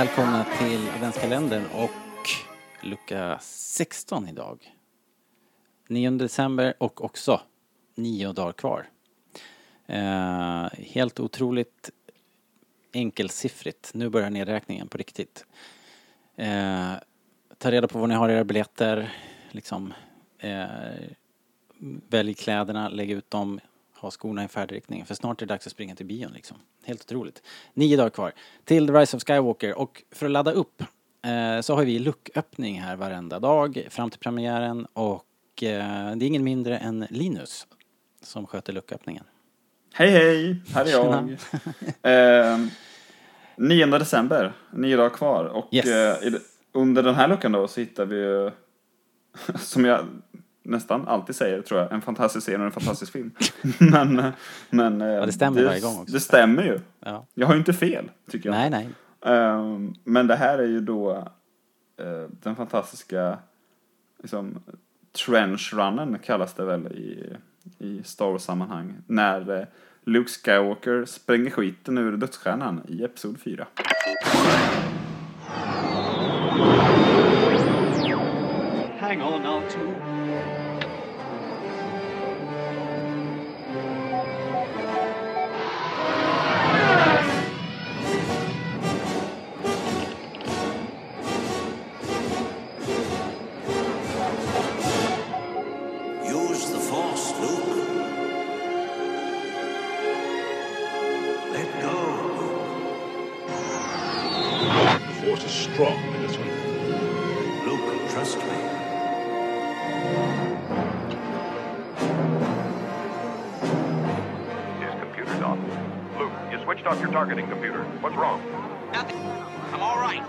Välkomna till adventskalendern och lucka 16 idag. 9 december och också nio dagar kvar. Eh, helt otroligt enkelsiffrigt. Nu börjar nedräkningen på riktigt. Eh, ta reda på var ni har era biljetter. Liksom, eh, välj kläderna, lägg ut dem, ha skorna i färdriktning. För snart är det dags att springa till bion liksom. Helt otroligt. Nio dagar kvar till The Rise of Skywalker och för att ladda upp eh, så har vi lucköppning här varenda dag fram till premiären och eh, det är ingen mindre än Linus som sköter lucköppningen. Hej hej, här är jag. eh, 9 december, nio dagar kvar. Och Yes. eh, under den här luckan då så hittar vi ju, som jag nästan alltid säger tror jag, en fantastisk scen och en fantastisk film. men men eh, det stämmer varje gång också. Det stämmer ju. Ja. Jag har ju inte fel, tycker jag. Nej, nej. Ehm, men det här är ju då eh, den fantastiska liksom, trenchrunnen kallas det väl i, i Star Wars-sammanhang. När eh, Luke Skywalker spränger skiten ur dödsstjärnan i Episod 4. Hang on now, too. The force is strong in this one. Luke, trust me. His computer's off. Luke, you switched off your targeting computer. What's wrong? Nothing. I'm all right.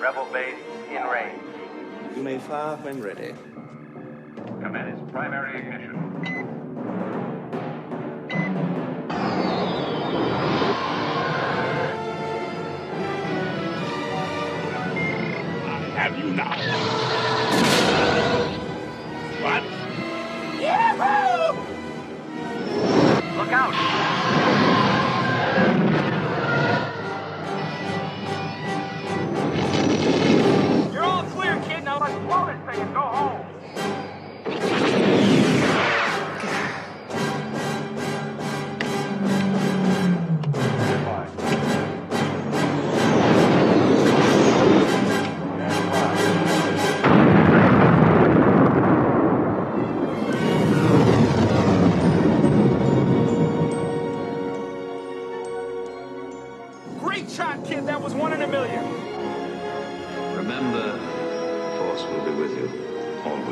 Rebel base in range. You may fire when ready. Commence primary ignition. Have you now? What? Look out!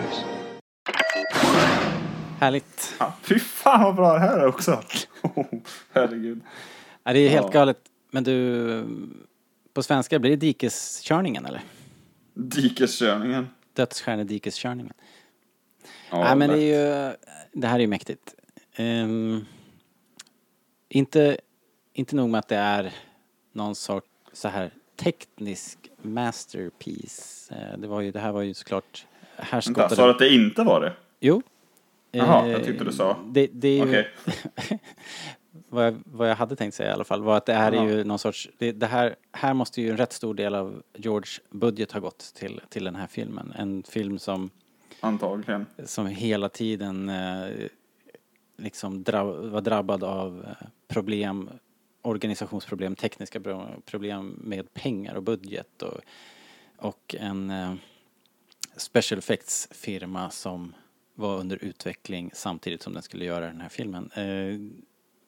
Always. Härligt. Ja, fy fan vad bra det här är också! Herregud. Ja, det är helt Ja. galet. Men du, på svenska blir det dikeskörningen eller? Dikeskörningen. Dödsstjärnedikeskörningen. Ja, Nej men det är ju, det här är ju mäktigt. Ehm, inte, inte nog med att det är någon sorts så här teknisk masterpiece. Eh, det var ju, det här var ju såklart Vänta, härskottade... sa du att det inte var det? Jo. Jaha, Eh, jag tyckte du sa. Det, det är ju, Okej. vad, jag, vad jag hade tänkt säga i alla fall var att det här Jaha. är ju någon sorts, det, det här, här måste ju en rätt stor del av George budget ha gått till, till den här filmen. En film som Antagligen. som hela tiden eh, liksom dra var drabbad av eh, problem, organisationsproblem, tekniska problem med pengar och budget och, och en eh, special effects firma som var under utveckling samtidigt som den skulle göra den här filmen. Eh,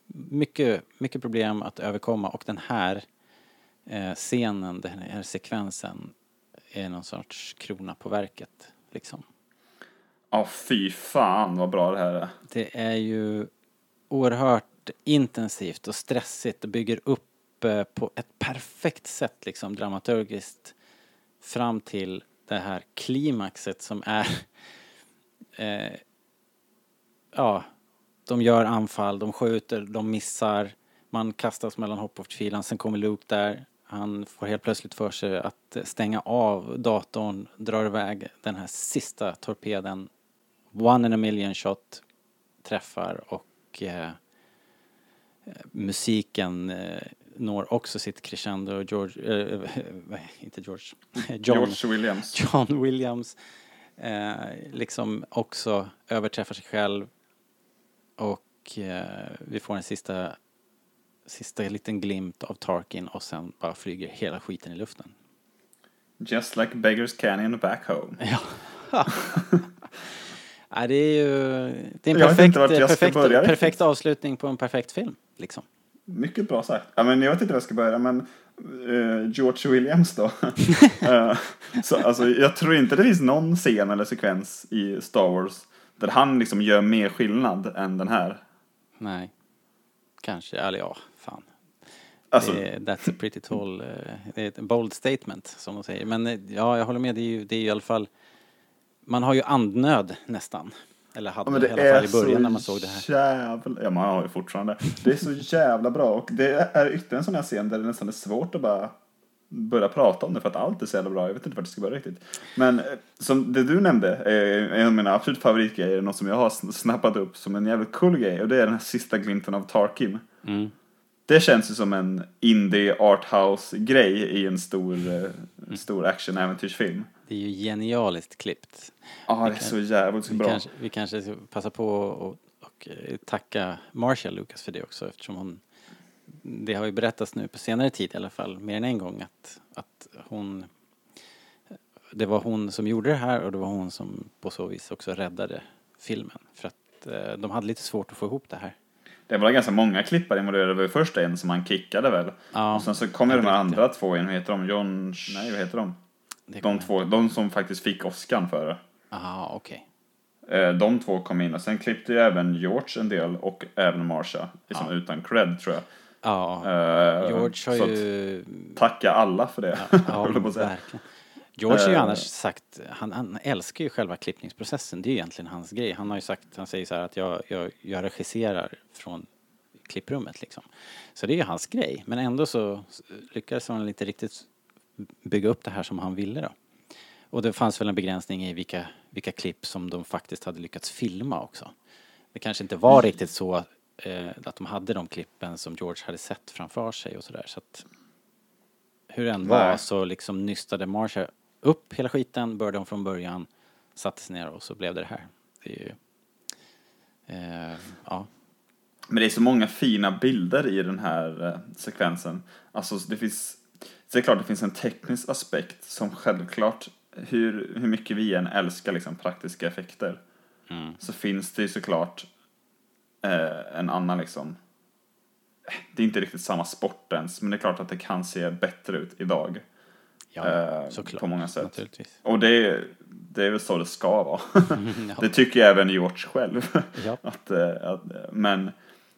mycket, mycket problem att överkomma och den här eh, scenen, den här sekvensen är någon sorts krona på verket. Liksom. Ja, fy fan vad bra det här är. Det är ju oerhört intensivt och stressigt och bygger upp eh, på ett perfekt sätt liksom dramaturgiskt fram till det här klimaxet som är eh, ja, de gör anfall, de skjuter, de missar, man kastas mellan hopp-och-förtvivlan, sen kommer Luke där, han får helt plötsligt för sig att stänga av datorn, drar iväg den här sista torpeden, one in a million shot, träffar och eh, eh musiken eh, når också sitt crescendo. George, eh, inte George, John, George Williams. John Williams eh, liksom också överträffar sig själv och eh, vi får en sista, sista liten glimt av Tarkin och sen bara flyger hela skiten i luften. Just like Beggars Canyon back home. Ja. ja, det är ju det är en perfekt, perfekt, perfekt avslutning på en perfekt film. Liksom. Mycket bra sagt. Ja, men jag vet inte var jag ska börja, men eh, George Williams då. Eh, så, alltså, jag tror inte det finns någon scen eller sekvens i Star Wars där han liksom gör mer skillnad än den här. Nej, kanske, eller ja, fan. Alltså, Det that's a pretty tall, eh, det är ett bold statement som de säger. Men ja, jag håller med, det är ju, det är ju i alla fall, man har ju andnöd nästan. Eller hade Ja, men i det alla fall i början när man såg det här. jävla... Ja, man har ju fortfarande. Det är så jävla bra och det är ytterligare en sån här scen där det nästan är svårt att bara börja prata om det för att allt är så jävla bra. Jag vet inte vart det ska börja riktigt. Men eh, som det du nämnde är en av mina absolut favoritgrejer, något som jag har sn- snappat upp som en jävligt cool grej och det är den här sista glimten av Tarkin. Mm. Det känns ju som en indie arthouse-grej i en stor, eh, stor action-äventyrsfilm. Det är ju genialiskt klippt. Ja, det är så jävligt Vi bra. kanske, vi kanske ska passa på och, och eh, tacka Marcia Lucas för det också eftersom hon det har ju berättats nu på senare tid i alla fall, mer än en gång att, att hon det var hon som gjorde det här och det var hon som på så vis också räddade filmen för att eh, de hade lite svårt att få ihop det här. Det var ganska många klippare involverade. Det var ju först en som han kickade väl. Ja, och sen så kom ju de här andra två in. Vad heter de? John... Nej, vad heter de? De två, de som faktiskt fick Oscar för det. Aha, okej. Eh, De två kom in och sen klippte ju även George en del och även Marsha. Liksom Ja. utan cred tror jag. Ja, Eh, George har att ju... Tacka alla för det. Ja, säga. verkligen. George har ju Eh. annars sagt, han, han älskar ju själva klippningsprocessen, det är ju egentligen hans grej. Han har ju sagt, han säger så här att jag, jag, jag regisserar från klipprummet liksom. Så det är ju hans grej, men ändå så lyckades han inte riktigt bygga upp det här som han ville då. Och det fanns väl en begränsning i vilka, vilka klipp som de faktiskt hade lyckats filma också. Det kanske inte var riktigt så eh, att de hade de klippen som George hade sett framför sig och sådär. Så att hur det än var så liksom nystade Marsha upp hela skiten, började om från början, satte sig ner och så blev det det här. Det är ju, eh, ja, Men det är så många fina bilder i den här eh, sekvensen. Alltså det finns, det är klart det finns en teknisk aspekt som självklart, hur, hur mycket vi än älskar liksom praktiska effekter, Mm. så finns det ju såklart eh, en annan liksom, det är inte riktigt samma sport ens, men det är klart att det kan se bättre ut idag. Ja Eh, såklart. på många sätt. Naturligtvis. Och det, är- det är väl så det ska vara. ja. Det tycker jag även George själv. Ja. att, eh, att, men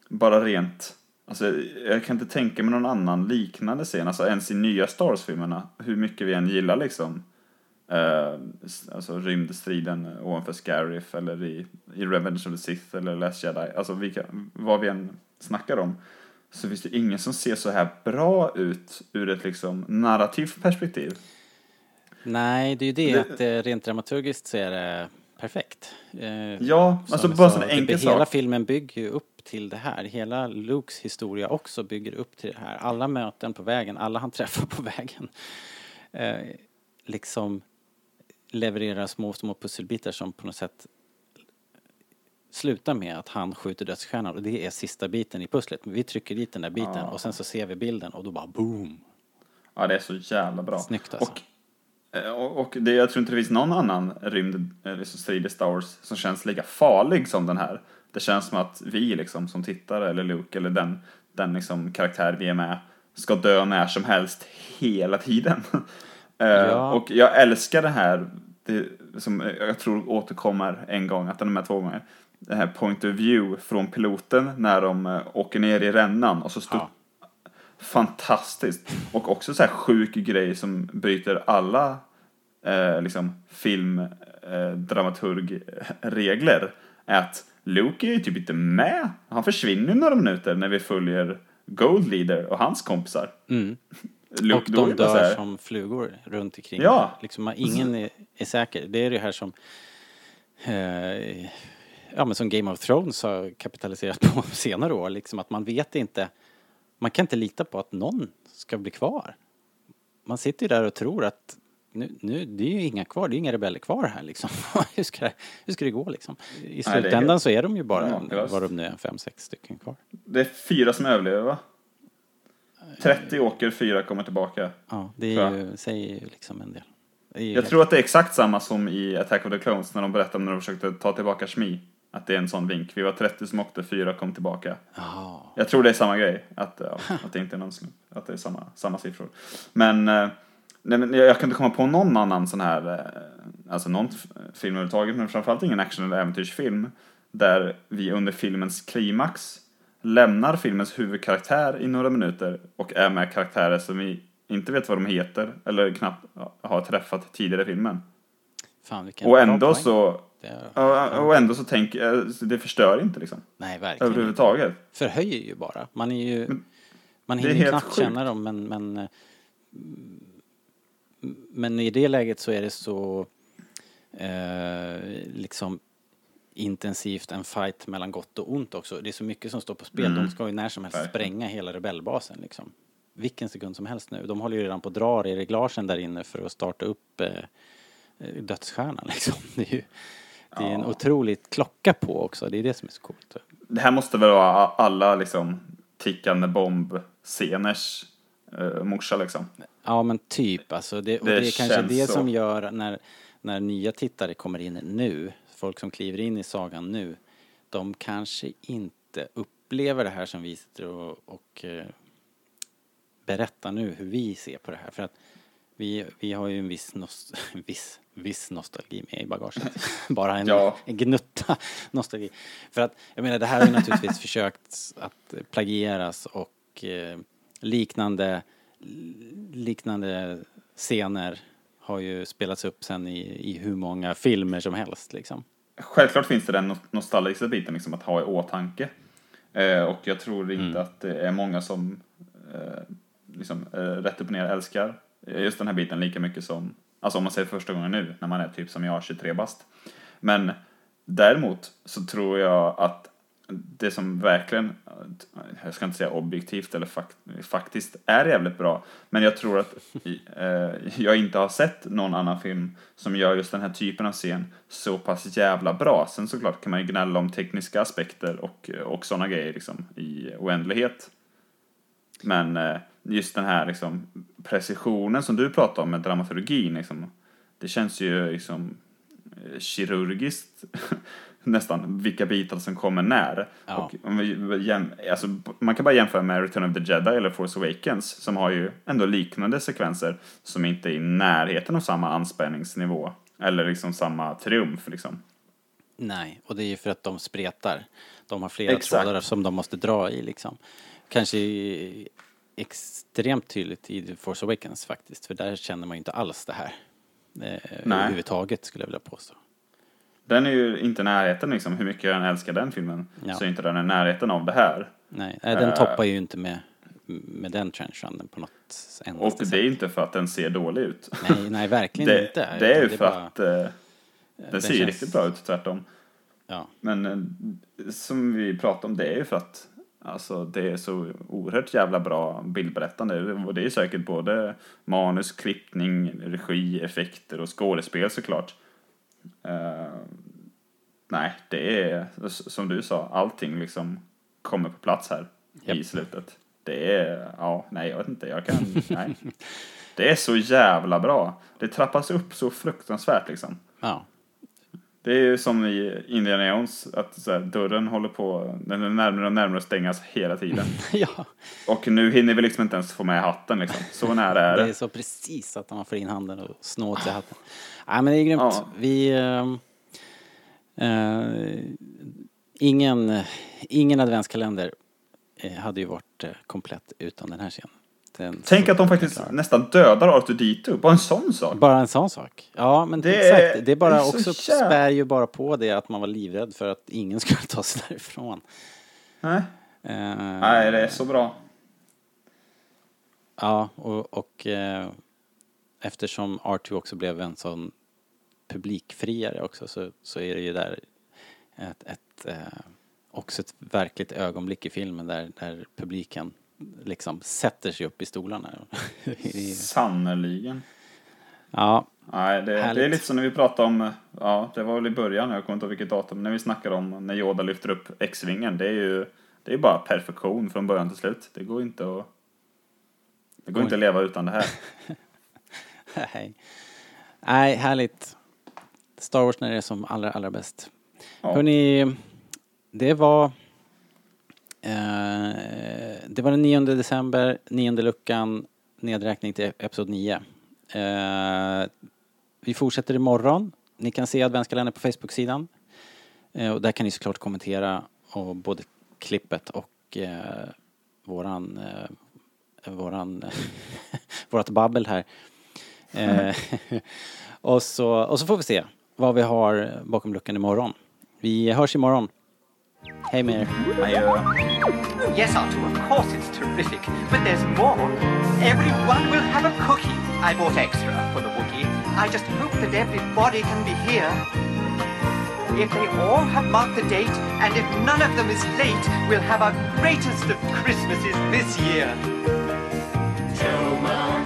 bara rent, alltså, jag kan inte tänka mig någon annan liknande scen, alltså ens i nya Star Wars-filmerna, hur mycket vi än gillar liksom, eh, alltså rymdstriden ovanför Scarif eller i, i Revenge of the Sith eller Last Jedi, alltså vilka, vad vi än snackar om, så finns det ingen som ser så här bra ut ur ett liksom narrativt perspektiv. Nej, det är ju det, Det- att eh, rent dramaturgiskt så är det perfekt. Eh, Ja, som alltså bara sa, en enkel Hela sak. filmen bygger ju upp till det här. Hela Lukes historia också bygger upp till det här. Alla möten på vägen, alla han träffar på vägen. Eh, liksom levererar små, små pusselbitar som på något sätt slutar med att han skjuter dödsstjärnan och det är sista biten i pusslet. Vi trycker dit den där biten och sen så ser vi bilden och då bara boom. Ja, det är så jävla bra. Snyggt alltså. Och, eh, och, det, jag tror inte det finns någon annan rymd, eh, liksom i Star Wars som känns lika farlig som den här. Det känns som att vi liksom som tittare, eller Luke, eller den, den liksom karaktär vi är med, ska dö när som helst hela tiden. Eh, Ja. Och jag älskar det här, det, som jag tror återkommer en gång, att den är med två gånger. Det här point of view från piloten när de eh, åker ner i rännan och så står Ja. fantastiskt. Och också så här sjuk grej som bryter alla eh, liksom film, eh, är att Luke är ju typ inte med. Han försvinner några minuter när vi följer Gold Leader och hans kompisar. Mm. Och de dör som flugor runt omkring. Ja. Liksom, ingen är, är säker. Det är det här som eh, ja, men som Game of Thrones har kapitaliserat på senare år. Liksom att man vet inte, man kan inte lita på att någon ska bli kvar. Man sitter ju där och tror att nu, nu, det är ju inga kvar, det är inga rebeller kvar här liksom. hur, ska det, hur ska det gå liksom? I är slutändan helt- så är de ju bara, makalöst. vad de nu är, fem, sex stycken kvar. Det är fyra som överlever va? 30 åker, fyra kommer tillbaka. Ja, det är ju, säger ju liksom en del. Är Jag tror att det är exakt samma som i Attack of the Clones när de berättade om när de försökte ta tillbaka Shmi. Att det är en sån vink. Vi var 30 som åkte, fyra kom tillbaka. Jaha. Jag tror det är samma grej. Att, ja, att det inte är någon slump. Att det är samma, samma siffror. Men, eh, nej, men jag, jag kan inte komma på någon annan sån här, eh, alltså någon film överhuvudtaget, men framförallt ingen action eller äventyrsfilm. Där vi under filmens klimax lämnar filmens huvudkaraktär i några minuter och är med karaktärer som vi inte vet vad de heter eller knappt har träffat tidigare i filmen. Fan Och ändå så, Det ja, och ändå så tänker jag, det förstör inte liksom. nej, verkligen. Överhuvudtaget. Förhöjer ju bara. Man är ju... Man det är hinner knappt sjukt. känna dem men, men... eh, Men i det läget så är det så... Eh, liksom intensivt en fight mellan gott och ont också. Det är så mycket som står på spel. De ska ju när som helst Mm. Verkligen. spränga hela rebellbasen liksom. Vilken sekund som helst nu. De håller ju redan på att dra i reglagen där inne för att starta upp eh, eh, dödsstjärnan liksom. Det är ju det är en otroligt klocka på också. Det är det som är så coolt. Det här måste väl vara alla liksom tickande bomb-sceners uh, morsa liksom. Ja men typ alltså. Det, och Det det, är kanske det så. som gör när, när nya tittare kommer in nu, folk som kliver in i sagan nu, de kanske inte upplever det här som vi sitter och, och eh, berättar nu hur vi ser på det här. För att vi, vi har ju en viss, nost viss, viss nostalgi med i bagaget. Bara en, Ja. en gnutta nostalgi. För att, jag menar, det här har ju naturligtvis försökt att plagieras och eh, liknande, liknande scener har ju spelats upp sen i, i hur många filmer som helst liksom. Självklart finns det den no- nostalgiska biten liksom att ha i åtanke. Eh, och jag tror inte att det är många som eh, liksom, eh, rätt upp och ner älskar just den här biten lika mycket som, alltså om man säger första gången nu, när man är typ som jag, 23 bast. Men däremot så tror jag att det som verkligen, jag ska inte säga objektivt eller fakt, faktiskt är jävligt bra, men jag tror att eh, jag inte har sett någon annan film som gör just den här typen av scen så pass jävla bra. Sen såklart kan man ju gnälla om tekniska aspekter och, och sådana grejer liksom i oändlighet. Men eh, just den här liksom precisionen som du pratar om med dramaturgin liksom, det känns ju liksom eh, kirurgiskt nästan vilka bitar som kommer när. Ja. Och om vi alltså, man kan bara jämföra med Return of the Jedi eller Force Awakens som har ju ändå liknande sekvenser som inte är i närheten av samma anspänningsnivå eller liksom samma triumf liksom. Nej, och det är ju för att de spretar. De har flera Exakt. trådar som de måste dra i liksom. Kanske extremt tydligt i The Force Awakens faktiskt, för där känner man ju inte alls det här. Eh, överhuvudtaget skulle jag vilja påstå. Den är ju inte i närheten liksom, hur mycket jag än älskar den filmen Ja. så är inte den i närheten av det här. Nej, nej den Eh. toppar ju inte med, med den trenchrunnen på något Och endaste det sätt. är inte för att den ser dålig ut. Nej, nej, verkligen det, inte. Det är ju för bara- att eh, den ser ju känns- riktigt bra ut, tvärtom. Ja, Men eh, som vi pratade om, det är ju för att alltså, det är så oerhört jävla bra bildberättande. Och det är säkert både manus, klippning, regi, effekter och skådespel såklart. Eh, nej, det är som du sa, allting liksom kommer på plats här i Japp. slutet. Det är, ja, nej jag vet inte, jag kan, nej. Det är så jävla bra. Det trappas upp så fruktansvärt liksom. ja. Det är ju som i Indiana Jones, att här, dörren håller på, den är närmare och närmare att stängas hela tiden. ja. Och nu hinner vi liksom inte ens få med hatten liksom. Så nära är Det är det. så precis att man får in handen och snå åt sig hatten. Nej men det är grymt. Ja. Vi... ehm, eh, ingen, ingen adventskalender eh, hade ju varit eh, komplett utan den här scenen. Ens... Tänk att de faktiskt nästan dödar Arthur Dito, bara en sån sak. Bara en sån sak. Ja, men Det är- exakt. Det är bara det är så också jävla- spär ju bara på det att man var livrädd för att ingen skulle ta sig därifrån. Nej. Eh, Nej, det är så bra. Ja, och, och eh, eftersom R2 också blev en sån publikfriare också så, så är det ju där ett, ett, eh, också ett verkligt ögonblick i filmen där, där publiken liksom sätter sig upp i stolarna. Sannerligen. ja, Nej, det, det är lite som när vi pratade om, ja, det var väl i början, jag kommer inte ihåg vilket datum, när vi snackade om när Yoda lyfter upp X-vingen. Det är ju, det är bara perfektion från början till slut. Det går inte att, det går inte att leva utan det här. nej. Nej, härligt. Star Wars när det är som allra, allra bäst. Ja. Hörrni, det var... Eh, det var den 9 december, nionde luckan, nedräkning till episod 9. Eh, vi fortsätter imorgon. Ni kan se adventskalendern på Facebook-sidan. Eh, och där kan ni såklart kommentera och både klippet och eh, våran, eh, våran, vårat babbel här. Eh, och, så, och så får vi se vad vi har bakom luckan imorgon. Vi hörs imorgon. Hej Mayor. er. Adjö. Yes, Arthur, of course it's terrific. But there's more. Everyone will have a cookie. I bought extra for the Wookiee. I just hope that everybody can be here. If they all have marked the date, and if none of them is late, we'll have our greatest of Christmases this year. Tell my